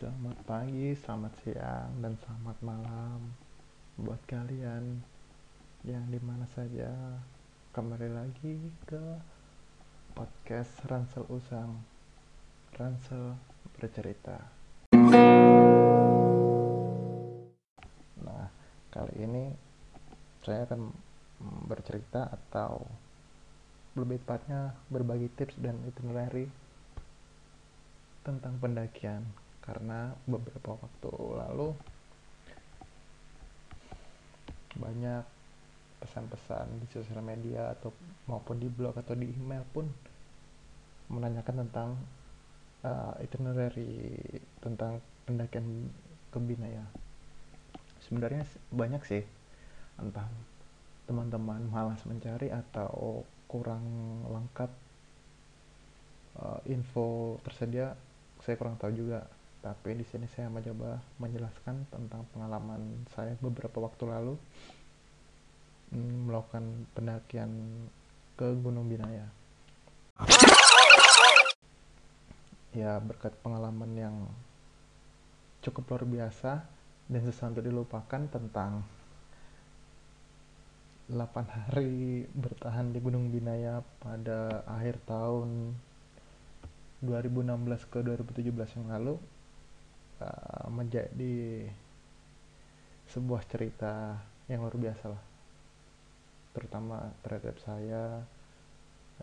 Selamat pagi, selamat siang, dan selamat malam buat kalian yang di mana saja. Kembali lagi ke podcast Ransel Usang Ransel bercerita. Nah, kali ini saya akan bercerita atau lebih tepatnya berbagi tips dan itinerary tentang pendakian karena beberapa waktu lalu banyak pesan-pesan di sosial media atau maupun di blog atau di email pun menanyakan tentang uh, itinerary tentang pendakian ke Binaya. Sebenarnya banyak sih, entah teman-teman malas mencari atau kurang lengkap uh, info tersedia, saya kurang tahu juga tapi di sini saya mencoba menjelaskan tentang pengalaman saya beberapa waktu lalu mm, melakukan pendakian ke Gunung Binaya. Ya berkat pengalaman yang cukup luar biasa dan susah untuk dilupakan tentang 8 hari bertahan di Gunung Binaya pada akhir tahun 2016 ke 2017 yang lalu uh, menjadi sebuah cerita yang luar biasa lah terutama terhadap saya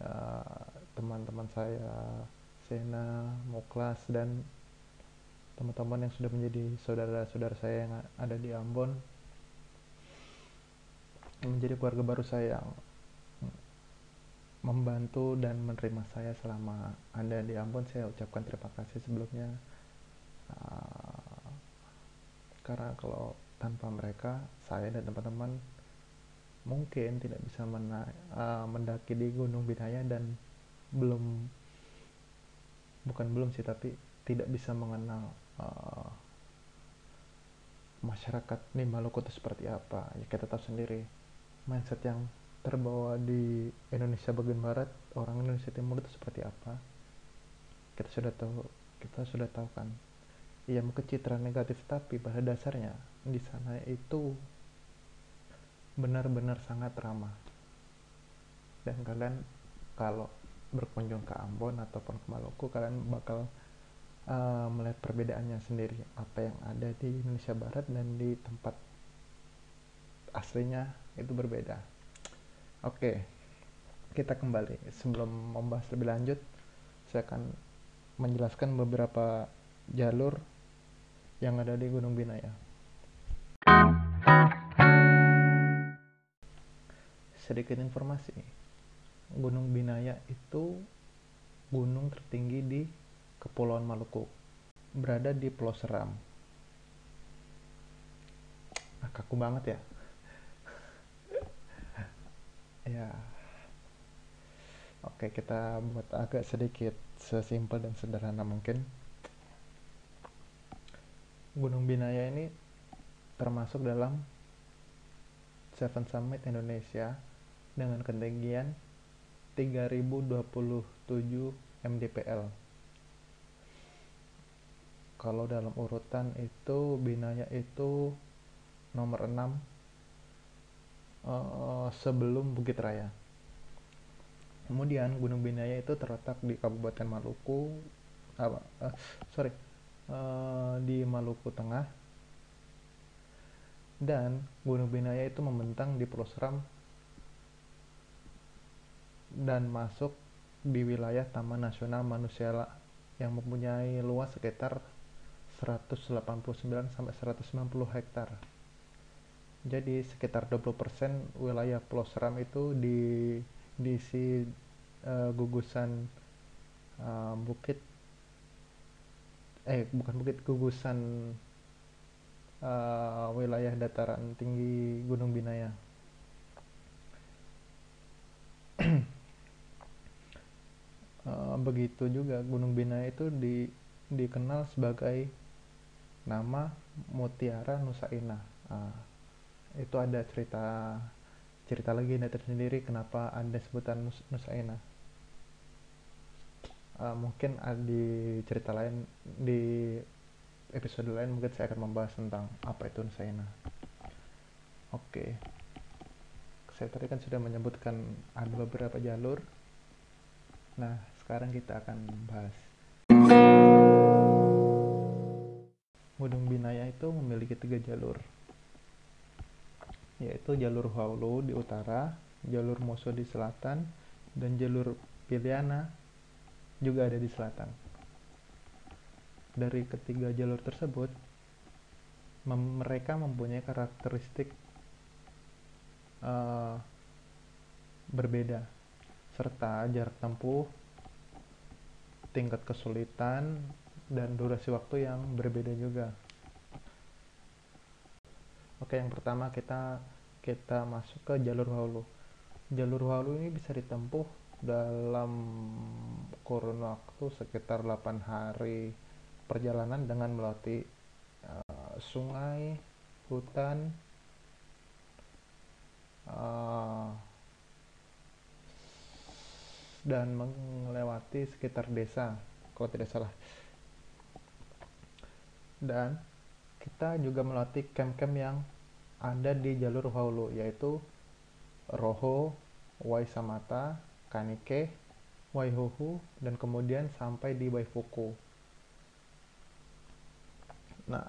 uh, teman-teman saya Sena, Muklas dan teman-teman yang sudah menjadi saudara-saudara saya yang ada di Ambon menjadi keluarga baru saya yang membantu dan menerima saya selama Anda di Ambon. Saya ucapkan terima kasih sebelumnya. Uh, karena kalau tanpa mereka, saya dan teman-teman mungkin tidak bisa mena uh, mendaki di Gunung Binaya dan belum bukan belum sih tapi tidak bisa mengenal uh, masyarakat di Maluku itu seperti apa. Ya kita tahu sendiri mindset yang terbawa di Indonesia bagian barat orang Indonesia timur itu seperti apa? Kita sudah tahu kita sudah tahu kan mungkin citra negatif tapi pada dasarnya di sana itu benar-benar sangat ramah. Dan kalian kalau berkunjung ke Ambon ataupun ke Maluku kalian bakal uh, melihat perbedaannya sendiri. Apa yang ada di Indonesia Barat dan di tempat aslinya itu berbeda. Oke, kita kembali. Sebelum membahas lebih lanjut, saya akan menjelaskan beberapa jalur yang ada di Gunung Binaya. Sedikit informasi, Gunung Binaya itu gunung tertinggi di Kepulauan Maluku, berada di Pulau Seram. Nah, kaku banget ya. Ya. Oke kita buat agak sedikit sesimpel dan sederhana mungkin Gunung Binaya ini termasuk dalam Seven Summit Indonesia dengan ketinggian 3027 mdpl kalau dalam urutan itu Binaya itu nomor 6 uh, sebelum Bukit Raya. Kemudian Gunung Binaya itu terletak di Kabupaten Maluku, apa? Uh, sorry, uh, di Maluku Tengah. Dan Gunung Binaya itu membentang di Pulau Seram dan masuk di wilayah Taman Nasional Manusia yang mempunyai luas sekitar 189 sampai 190 hektar jadi sekitar 20% wilayah Pulau Seram itu di diisi uh, gugusan uh, bukit eh bukan bukit gugusan uh, wilayah dataran tinggi Gunung Binaya. uh, begitu juga Gunung Binaya itu di, dikenal sebagai nama Mutiara Nusa Inah. Uh, itu ada cerita cerita lagi legenda tersendiri kenapa ada sebutan Nus Nusaina uh, mungkin ada di cerita lain di episode lain mungkin saya akan membahas tentang apa itu Nusaina oke. Saya tadi kan sudah menyebutkan ada beberapa jalur. Nah sekarang kita akan bahas. Gunung Binaya itu memiliki tiga jalur, yaitu jalur Huaulu di utara, jalur Moso di selatan, dan jalur Piliana juga ada di selatan. Dari ketiga jalur tersebut, mem mereka mempunyai karakteristik uh, berbeda, serta jarak tempuh, tingkat kesulitan, dan durasi waktu yang berbeda juga. Oke, yang pertama kita kita masuk ke jalur hulu. Jalur hulu ini bisa ditempuh dalam kurun waktu sekitar 8 hari perjalanan dengan melewati uh, sungai, hutan, uh, dan melewati sekitar desa, kalau tidak salah. Dan kita juga melatih camp-camp yang ada di jalur Hulu yaitu Roho, Waisamata, Kanike, Waihuhu, dan kemudian sampai di Waifuku. Nah,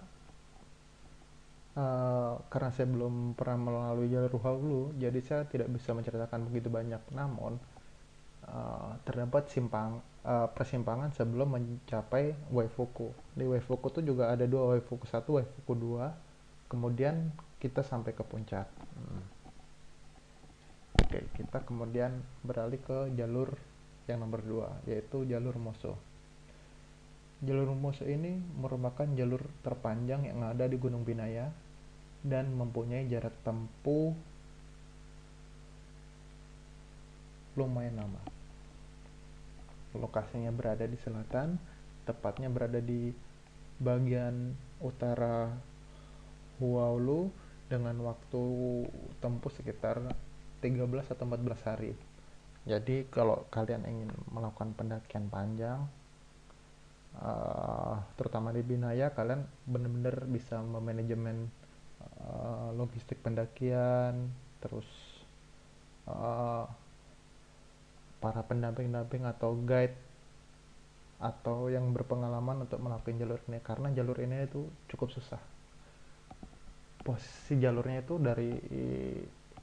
uh, karena saya belum pernah melalui jalur Hulu, jadi saya tidak bisa menceritakan begitu banyak. Namun, uh, terdapat simpang uh, persimpangan sebelum mencapai waifuku. Di waifuku itu juga ada dua waifuku satu, waifuku dua. Kemudian kita sampai ke puncak. Hmm. Oke, kita kemudian beralih ke jalur yang nomor dua, yaitu jalur Moso. Jalur Moso ini merupakan jalur terpanjang yang ada di Gunung Binaya dan mempunyai jarak tempuh lumayan lama lokasinya berada di selatan, tepatnya berada di bagian utara Huaulu dengan waktu tempuh sekitar 13 atau 14 hari. Jadi kalau kalian ingin melakukan pendakian panjang, uh, terutama di Binaya, kalian benar-benar bisa memanajemen uh, logistik pendakian, terus uh, para pendamping-damping atau guide atau yang berpengalaman untuk melakukan jalur ini karena jalur ini itu cukup susah posisi jalurnya itu dari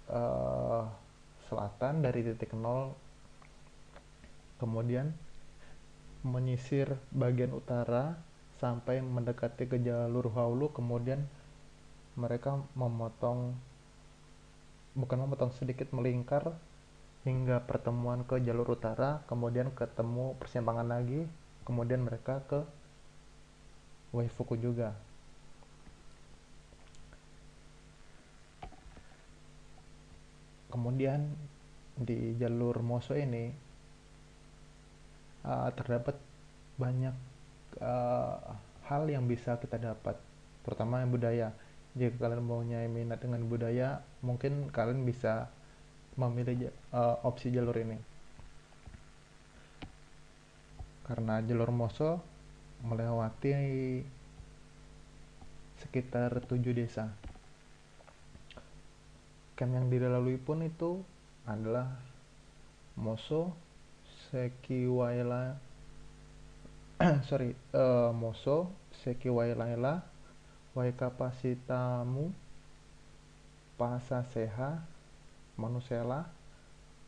uh, selatan dari titik nol kemudian menyisir bagian utara sampai mendekati ke jalur Haulu kemudian mereka memotong bukan memotong sedikit melingkar hingga pertemuan ke jalur utara, kemudian ketemu persimpangan lagi, kemudian mereka ke Waifuku juga. Kemudian di jalur Moso ini uh, terdapat banyak uh, hal yang bisa kita dapat, terutama yang budaya. Jika kalian mau minat dengan budaya, mungkin kalian bisa memilih uh, opsi jalur ini. Karena jalur Moso melewati sekitar tujuh desa camp yang dilalui pun itu adalah Moso Sekiwaila sorry uh, Moso Sekiwailaila Waikapasitamu Pasaseha Manusela,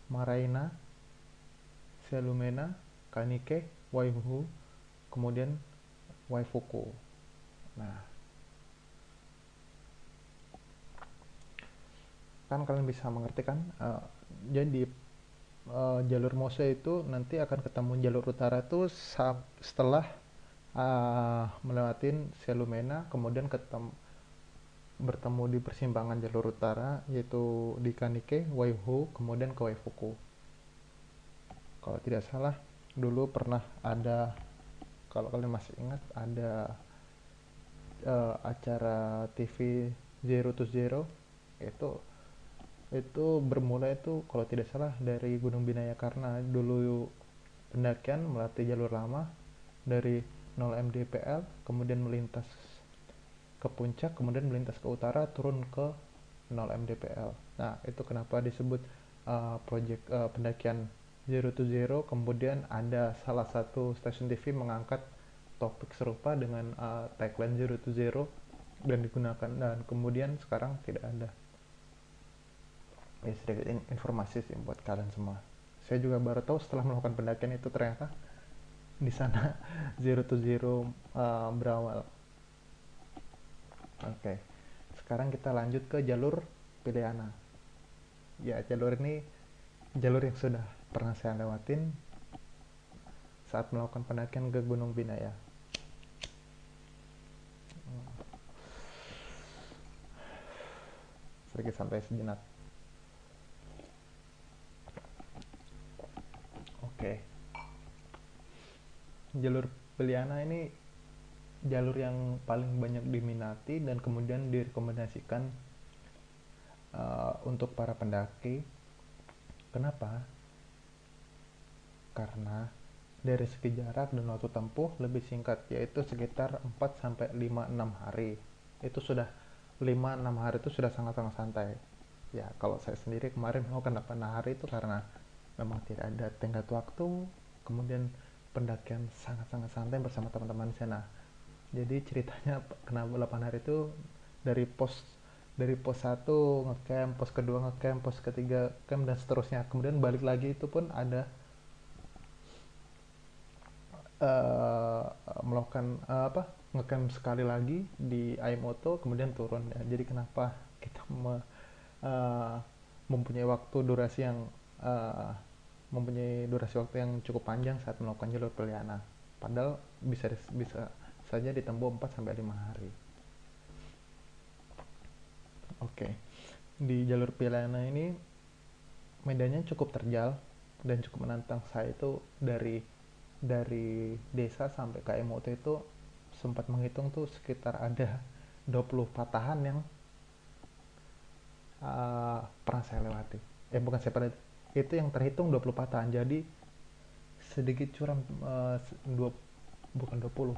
Maraina, Selumena, Kanike, Waihu, kemudian Waifuku. Nah, kan kalian bisa mengerti kan? Uh, jadi uh, jalur Mose itu nanti akan ketemu jalur utara itu setelah uh, melewatin Selumena, kemudian ketemu bertemu di persimpangan jalur utara yaitu di Kanike, Waihu, kemudian ke Waifuku. Kalau tidak salah dulu pernah ada kalau kalian masih ingat ada uh, acara TV Zero to Zero itu itu bermula itu kalau tidak salah dari Gunung Binaya karena dulu pendakian melatih jalur lama dari 0 mdpl kemudian melintas ke puncak kemudian melintas ke utara turun ke 0 mdpl nah itu kenapa disebut uh, project uh, pendakian zero to zero. Kemudian ada salah satu stasiun TV mengangkat topik serupa dengan uh, tagline zero to zero dan digunakan. Dan kemudian sekarang tidak ada ya sedikit informasi sih buat kalian semua. Saya juga baru tahu setelah melakukan pendakian itu ternyata di sana zero to zero uh, berawal. Oke okay. sekarang kita lanjut ke jalur Piliana ya jalur ini jalur yang sudah pernah saya lewatin saat melakukan pendakian ke Gunung Binaya sedikit sampai sejenak oke. Jalur Beliana ini jalur yang paling banyak diminati dan kemudian direkomendasikan uh, untuk para pendaki. Kenapa? Karena dari segi jarak dan waktu tempuh lebih singkat yaitu sekitar 4 sampai 5 6 hari. Itu sudah 5-6 hari itu sudah sangat-sangat santai. Ya kalau saya sendiri kemarin melakukan 8 hari itu karena memang tidak ada tenggat waktu kemudian pendakian sangat-sangat santai bersama teman-teman di sana jadi ceritanya kenapa 8 hari itu dari pos dari pos 1 ngecamp, pos kedua ngecamp, pos ketiga camp dan seterusnya kemudian balik lagi itu pun ada uh, melakukan uh, apa ngecamp sekali lagi di Aimoto kemudian turun ya. Jadi kenapa kita me, uh, mempunyai waktu durasi yang uh, mempunyai durasi waktu yang cukup panjang saat melakukan jalur peliana. Padahal bisa bisa saja ditempuh 4 sampai 5 hari. Oke. Di jalur peliana ini medannya cukup terjal dan cukup menantang saya itu dari dari desa sampai ke Emoto itu sempat menghitung tuh sekitar ada 20 patahan yang uh, pernah saya lewati. Eh bukan saya pernah itu yang terhitung 20 patahan. Jadi sedikit curam uh, dua, bukan 20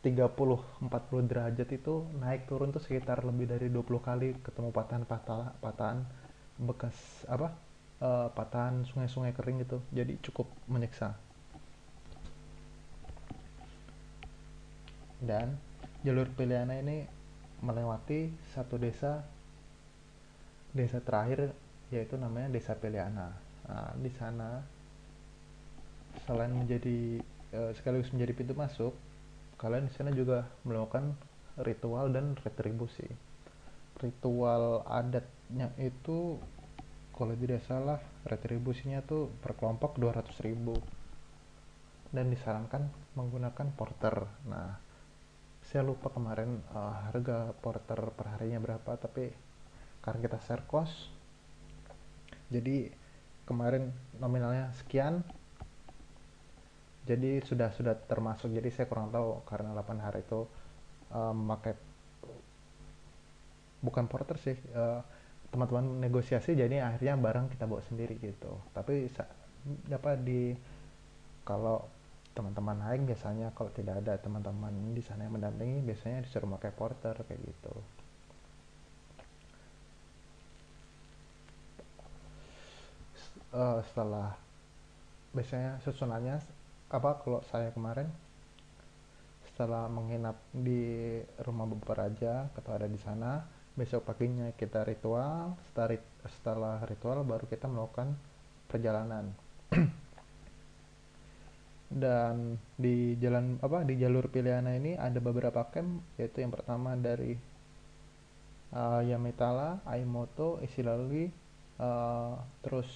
30 40 derajat itu naik turun tuh sekitar lebih dari 20 kali ketemu patahan-patahan patahan bekas apa uh, patahan sungai-sungai kering gitu. Jadi cukup menyiksa. dan jalur Piliana ini melewati satu desa desa terakhir yaitu namanya desa Piliana. Nah, di sana selain menjadi e, sekaligus menjadi pintu masuk, kalian di sana juga melakukan ritual dan retribusi. Ritual adatnya itu kalau tidak salah retribusinya tuh per kelompok 200 ribu dan disarankan menggunakan porter. Nah, saya lupa kemarin uh, harga porter per harinya berapa tapi karena kita share cost jadi kemarin nominalnya sekian. Jadi sudah sudah termasuk. Jadi saya kurang tahu karena 8 hari itu uh, memakai bukan porter sih uh, teman-teman negosiasi. Jadi akhirnya barang kita bawa sendiri gitu. Tapi dapat di kalau teman-teman naik biasanya kalau tidak ada teman-teman di sana yang mendampingi biasanya disuruh pakai porter kayak gitu uh, setelah biasanya susunannya apa kalau saya kemarin setelah menginap di rumah beberapa raja atau ada di sana besok paginya kita ritual setelah, setelah ritual baru kita melakukan perjalanan. Dan di jalan apa di jalur Piliana ini ada beberapa camp yaitu yang pertama dari uh, Yamitala, Aimoto, Isilalui, uh, terus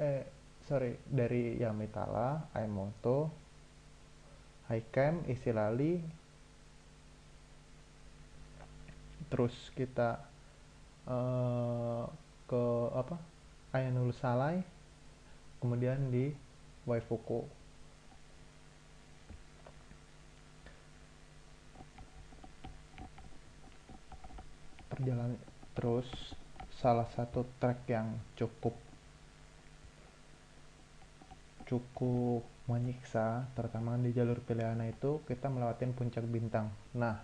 eh sorry dari Yamitala, Aimoto, Camp, Isilali, terus kita uh, ke apa? Ainul Salai, kemudian di Waifuku. Perjalanan terus salah satu trek yang cukup cukup menyiksa terutama di jalur pilihan itu kita melewati puncak bintang. Nah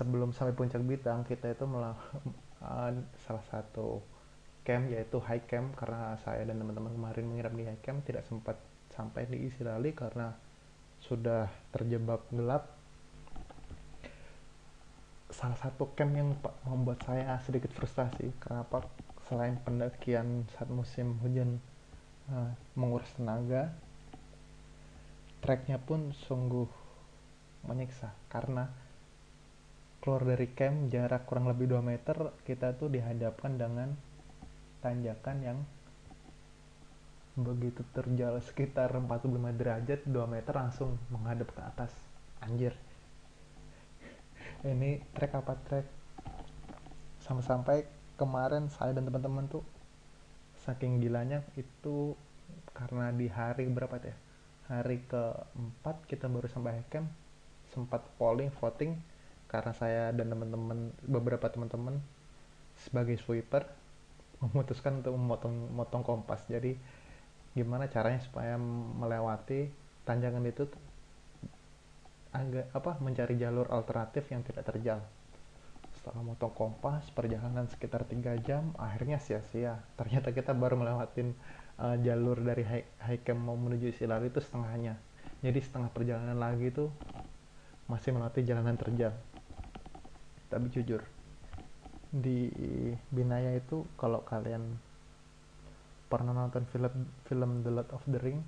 sebelum sampai puncak bintang kita itu melalui uh, salah satu camp yaitu high camp karena saya dan teman-teman kemarin menginap di high camp tidak sempat sampai di isi rally karena sudah terjebak gelap. Salah satu camp yang membuat saya sedikit frustasi kenapa selain pendakian saat musim hujan uh, menguras tenaga treknya pun sungguh menyiksa karena keluar dari camp jarak kurang lebih 2 meter kita tuh dihadapkan dengan tanjakan yang begitu terjal sekitar 45 derajat 2 meter langsung menghadap ke atas. Anjir. Ini trek apa trek sampai-sampai kemarin saya dan teman-teman tuh saking gilanya itu karena di hari berapa ya? Hari keempat kita baru sampai camp sempat polling voting. Karena saya dan teman-teman beberapa teman-teman sebagai sweeper memutuskan untuk memotong motong kompas. Jadi gimana caranya supaya melewati tanjakan itu agak apa mencari jalur alternatif yang tidak terjal setelah motong kompas perjalanan sekitar tiga jam akhirnya sia-sia. Ternyata kita baru melewatin uh, jalur dari camp mau menuju Silar itu setengahnya. Jadi setengah perjalanan lagi itu masih melewati jalanan terjal. Tapi jujur di Binaya itu kalau kalian pernah nonton film film The Lord of the Ring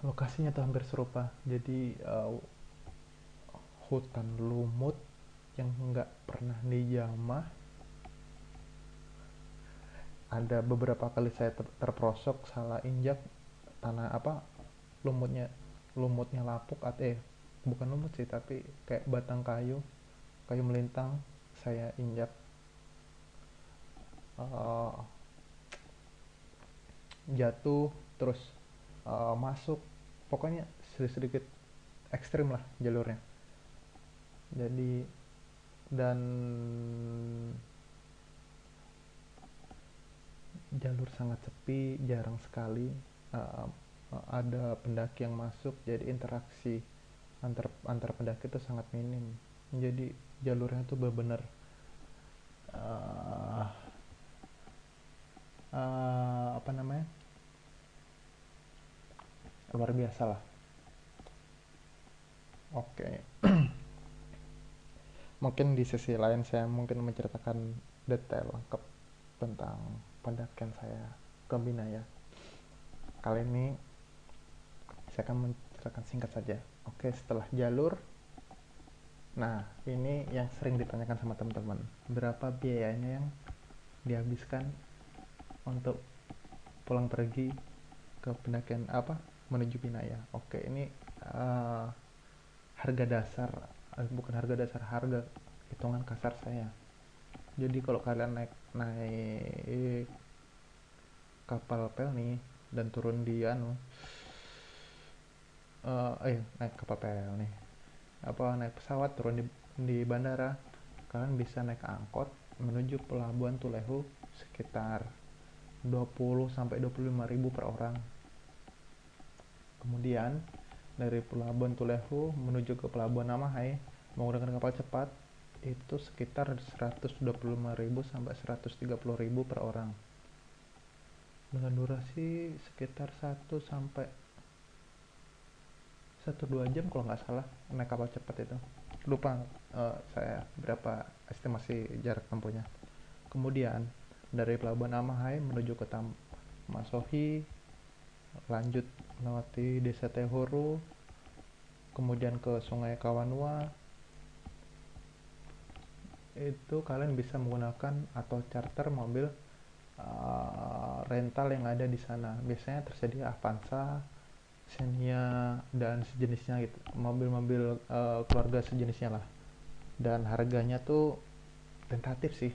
lokasinya tuh hampir serupa. Jadi uh, hutan lumut yang nggak pernah dijamah ada beberapa kali saya ter terprosok salah injak tanah apa lumutnya lumutnya lapuk atau eh bukan lumut sih tapi kayak batang kayu kayu melintang saya injak. Uh, jatuh terus uh, masuk pokoknya sedikit-sedikit ekstrim lah jalurnya. Jadi dan jalur sangat sepi jarang sekali uh, ada pendaki yang masuk jadi interaksi antar antar pendaki itu sangat minim. Jadi jalurnya tuh benar-benar uh, uh, apa namanya? Luar biasa lah. Oke. okay. mungkin di sisi lain saya mungkin menceritakan detail lengkap tentang pendakian saya ke Binaya kali ini saya akan menceritakan singkat saja Oke, setelah jalur. Nah, ini yang sering ditanyakan sama teman-teman. Berapa biayanya yang dihabiskan untuk pulang pergi ke pendakian apa menuju Binaya? Oke, ini uh, harga dasar, bukan harga dasar, harga hitungan kasar saya. Jadi kalau kalian naik naik kapal pel nih dan turun di anu uh, eh naik kapal PL nih apa naik pesawat turun di, di bandara kalian bisa naik angkot menuju pelabuhan Tulehu sekitar 20 sampai 25 ribu per orang kemudian dari pelabuhan Tulehu menuju ke pelabuhan Namahai menggunakan kapal cepat itu sekitar 125.000 sampai 130.000 per orang. Dengan durasi sekitar 1 sampai satu dua jam kalau nggak salah naik kapal cepat itu. Lupa uh, saya berapa estimasi jarak tempuhnya. Kemudian dari pelabuhan Amahai menuju ke Tam Masohi lanjut melewati desa Tehoro kemudian ke sungai Kawanua. Itu kalian bisa menggunakan atau charter mobil uh, rental yang ada di sana. Biasanya tersedia Avanza Xenia dan sejenisnya gitu. Mobil-mobil uh, keluarga sejenisnya lah. Dan harganya tuh tentatif sih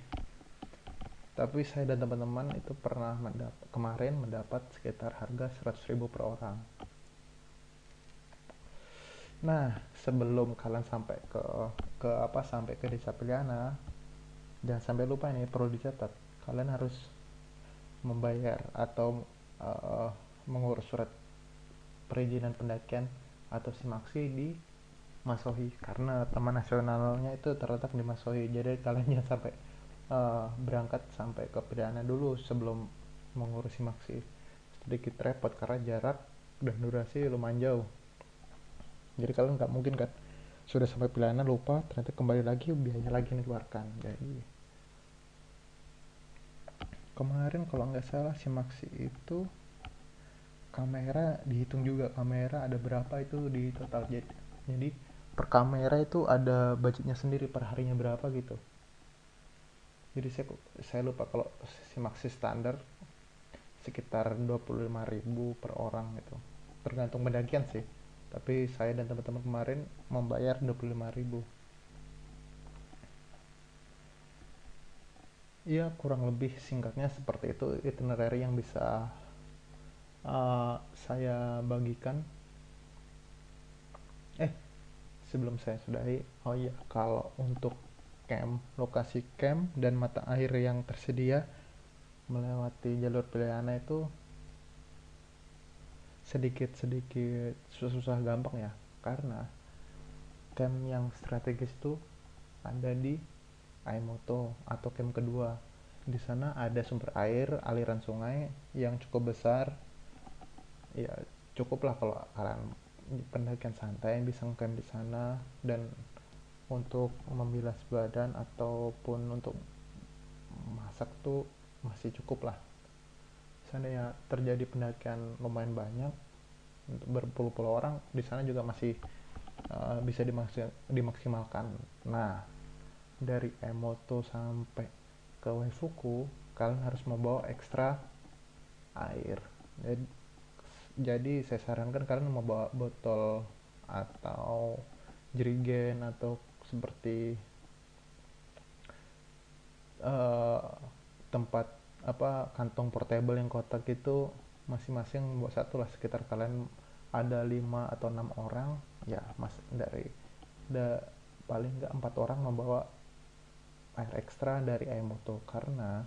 tapi saya dan teman-teman itu pernah mendap kemarin mendapat sekitar harga 100.000 per orang. Nah sebelum kalian sampai ke ke apa sampai ke desa Piliana dan sampai lupa ini perlu dicatat. Kalian harus membayar atau uh, mengurus surat perizinan pendakian atau simaksi di Masohi. Karena taman nasionalnya itu terletak di Masohi. Jadi kalian jangan sampai uh, berangkat sampai ke pidana dulu sebelum mengurus simaksi sedikit repot karena jarak dan durasi lumayan jauh. Jadi kalian nggak mungkin kan sudah sampai pidana lupa ternyata kembali lagi biaya lagi yang dikeluarkan. Jadi kemarin kalau nggak salah simaksi itu kamera dihitung juga kamera ada berapa itu di total. Jadi per kamera itu ada budgetnya sendiri per harinya berapa gitu jadi saya saya lupa kalau si maxi standar sekitar 25.000 per orang itu tergantung pendakian sih. Tapi saya dan teman-teman kemarin membayar 25.000 Iya kurang lebih singkatnya seperti itu itinerary yang bisa uh, saya bagikan. Eh sebelum saya sudahi oh iya kalau untuk camp lokasi camp dan mata air yang tersedia melewati jalur pilihannya itu sedikit-sedikit susah-susah gampang ya karena camp yang strategis itu ada di Aimoto atau camp kedua. Di sana ada sumber air aliran sungai yang cukup besar. Ya cukup lah kalau kalian pendakian santai bisa ngecamp di sana dan untuk membilas badan ataupun untuk masak tuh masih cukup lah. Sana ya terjadi pendakian lumayan banyak untuk berpuluh-puluh orang di sana juga masih uh, bisa dimaksimalkan. Nah dari Emoto sampai ke Waifuku kalian harus membawa ekstra air. Jadi jadi saya sarankan kalian membawa botol atau jerigen atau seperti uh, tempat apa kantong portable yang kotak itu masing-masing buat satu lah sekitar kalian ada lima atau enam orang ya mas dari da, paling nggak empat orang membawa air ekstra dari air moto. Karena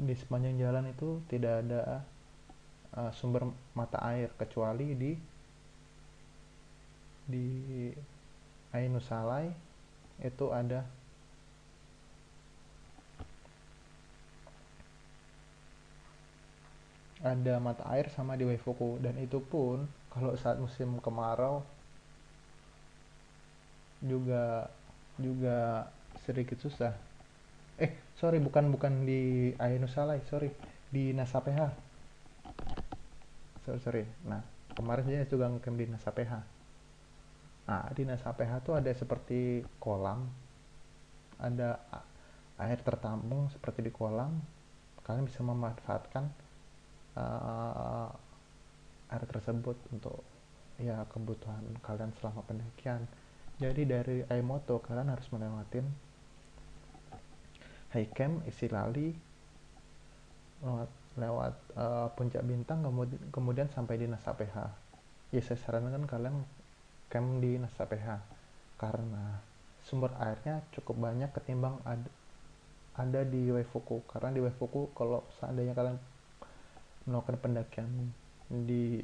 di sepanjang jalan itu tidak ada uh, sumber mata air kecuali di di Ainusalai itu ada ada mata air sama di Waifuku. Dan itu pun kalau saat musim kemarau juga juga sedikit susah. Eh sorry bukan bukan di Ainusalai sorry. Di Nasapeha. Sorry sorry. Nah kemarin saya juga ngecamp di NASA PH nah di NASA PH tuh ada seperti kolam. Ada air tertampung seperti di kolam. Kalian bisa memanfaatkan uh, air tersebut untuk ya kebutuhan kalian selama pendakian. Jadi dari Aimoto kalian harus melewati high camp isi lali lewat lewat uh, puncak bintang kemudian, kemudian sampai di Nasa PH ya saya sarankan kalian camp di Nasa PH karena sumber airnya cukup banyak ketimbang ada, ada di Waifuku. Karena di Waifuku kalau seandainya kalian melakukan pendakian di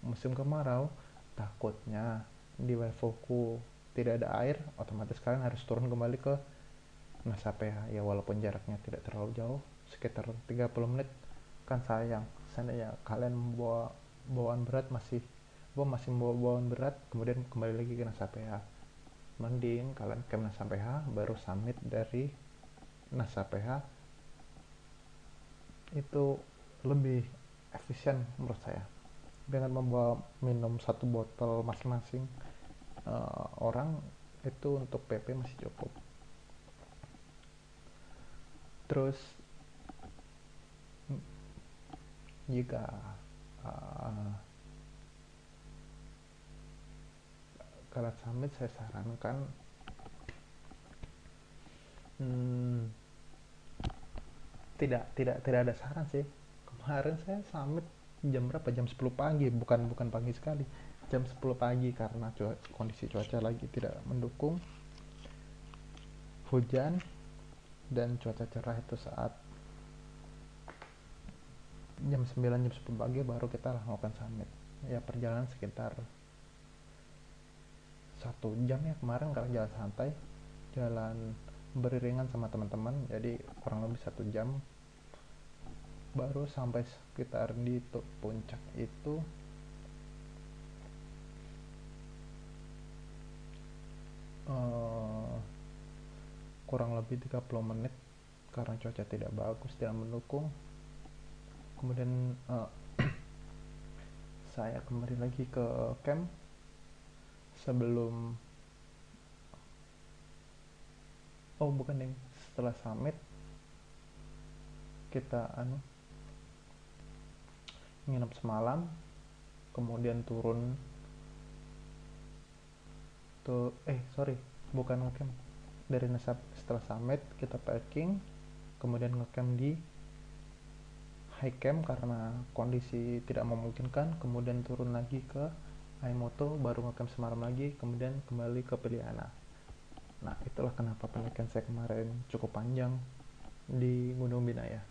musim kemarau takutnya di Waifuku tidak ada air otomatis kalian harus turun kembali ke Nasa PH ya walaupun jaraknya tidak terlalu jauh sekitar 30 menit. Kan sayang seandainya kalian membawa bawaan berat masih bawa masih membawa bawaan berat kemudian kembali lagi ke NASA PH mending kalian ke NASA PH baru summit dari NASA PH itu lebih efisien menurut saya. Dengan membawa minum satu botol masing-masing uh, orang itu untuk PP masih cukup. Terus jika uh, Karat Summit saya sarankan hmm, tidak tidak tidak ada saran sih. Kemarin saya summit jam berapa? Jam 10 pagi. Bukan bukan pagi sekali. Jam 10 pagi karena cuaca, kondisi cuaca lagi tidak mendukung. Hujan dan cuaca cerah itu saat jam 9 jam 10 pagi baru kita lakukan summit ya perjalanan sekitar satu jam ya kemarin kalau jalan santai jalan beriringan sama teman-teman jadi kurang lebih satu jam. Baru sampai sekitar di puncak itu uh, kurang lebih 30 menit karena cuaca tidak bagus tidak mendukung. Kemudian uh, saya kembali lagi ke camp sebelum oh bukan nih setelah summit kita anu nginep semalam kemudian turun tuh eh sorry bukan ngecamp dari Nasab setelah summit kita packing kemudian ngecamp di high camp karena kondisi tidak memungkinkan kemudian turun lagi ke Aimoto baru ngecamp semalam lagi kemudian kembali ke Piliana. Nah itulah kenapa penelitian saya kemarin cukup panjang di Gunung Binaya.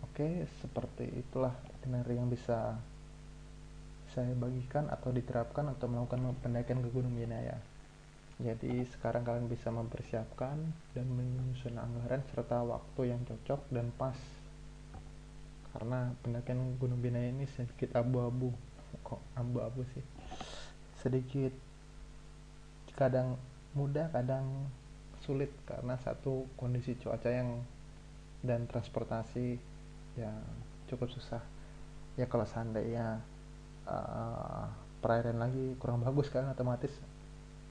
Oke seperti itulah itinerary yang bisa saya bagikan atau diterapkan untuk melakukan pendakian ke Gunung Binaya. Jadi sekarang kalian bisa mempersiapkan dan menyusun anggaran serta waktu yang cocok dan pas karena pendakian Gunung Binaya ini sedikit abu-abu kok abu-abu sih? Sedikit kadang mudah kadang sulit karena satu kondisi cuaca yang dan transportasi yang cukup susah. Ya kalau seandainya uh, perairan lagi kurang bagus kan otomatis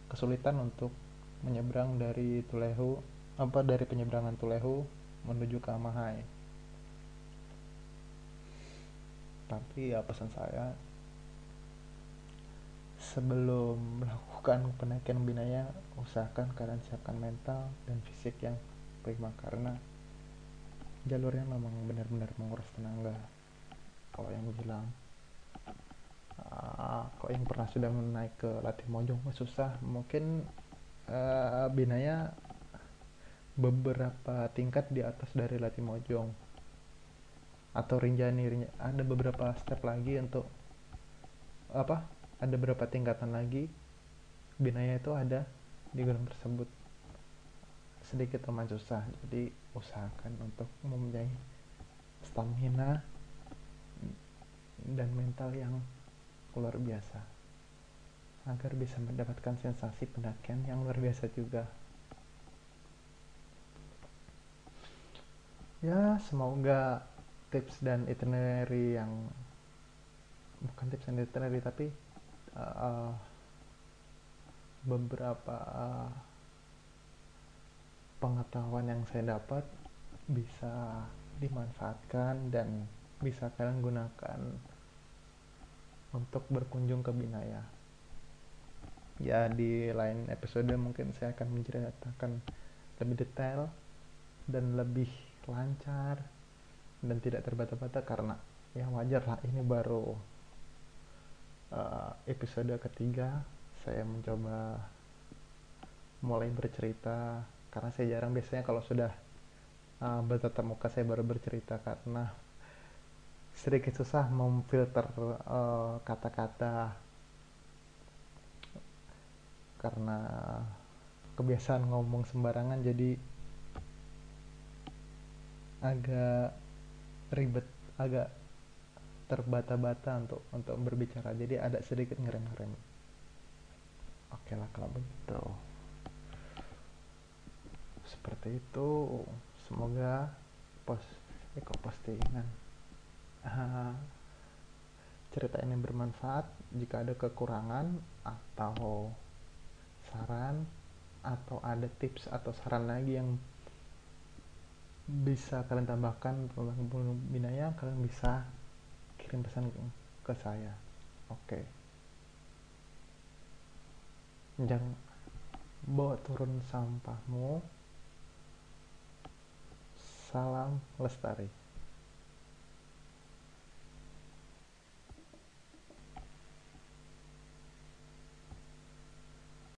kesulitan untuk menyeberang dari Tulehu apa dari penyeberangan Tulehu menuju ke Amahai tapi ya pesan saya sebelum melakukan penaikan binaya usahakan kalian siapkan mental dan fisik yang prima karena jalurnya memang benar-benar menguras tenaga. Kalau yang bilang uh, kalau yang pernah sudah menaik ke latih mojong susah. Mungkin uh, binaya beberapa tingkat di atas dari latih mojong atau Rinjani, ada beberapa step lagi untuk apa ada beberapa tingkatan lagi. Binaya itu ada di gunung tersebut. Sedikit teman susah jadi usahakan untuk mempunyai stamina dan mental yang luar biasa agar bisa mendapatkan sensasi pendakian yang luar biasa juga. Ya semoga tips dan itinerary yang bukan tips dan itinerary tapi uh, beberapa uh, pengetahuan yang saya dapat bisa dimanfaatkan dan bisa kalian gunakan untuk berkunjung ke Binaya. Ya di lain episode mungkin saya akan menceritakan lebih detail dan lebih lancar dan tidak terbata-bata karena ya wajar lah ini baru uh, episode ketiga. Saya mencoba mulai bercerita karena saya jarang biasanya kalau sudah uh, bertatap muka saya baru bercerita karena sedikit susah memfilter uh, kata-kata karena kebiasaan ngomong sembarangan. Jadi agak ribet agak terbata-bata untuk untuk berbicara. Jadi ada sedikit ngerem-ngerem. Oke lah kalau begitu. Seperti itu. Semoga pos eh, postingan? Uh, cerita ini bermanfaat jika ada kekurangan atau saran atau ada tips atau saran lagi yang bisa kalian tambahkan tentang binaya kalian bisa kirim pesan ke saya. Oke. Okay. jangan bawa turun sampahmu. Salam lestari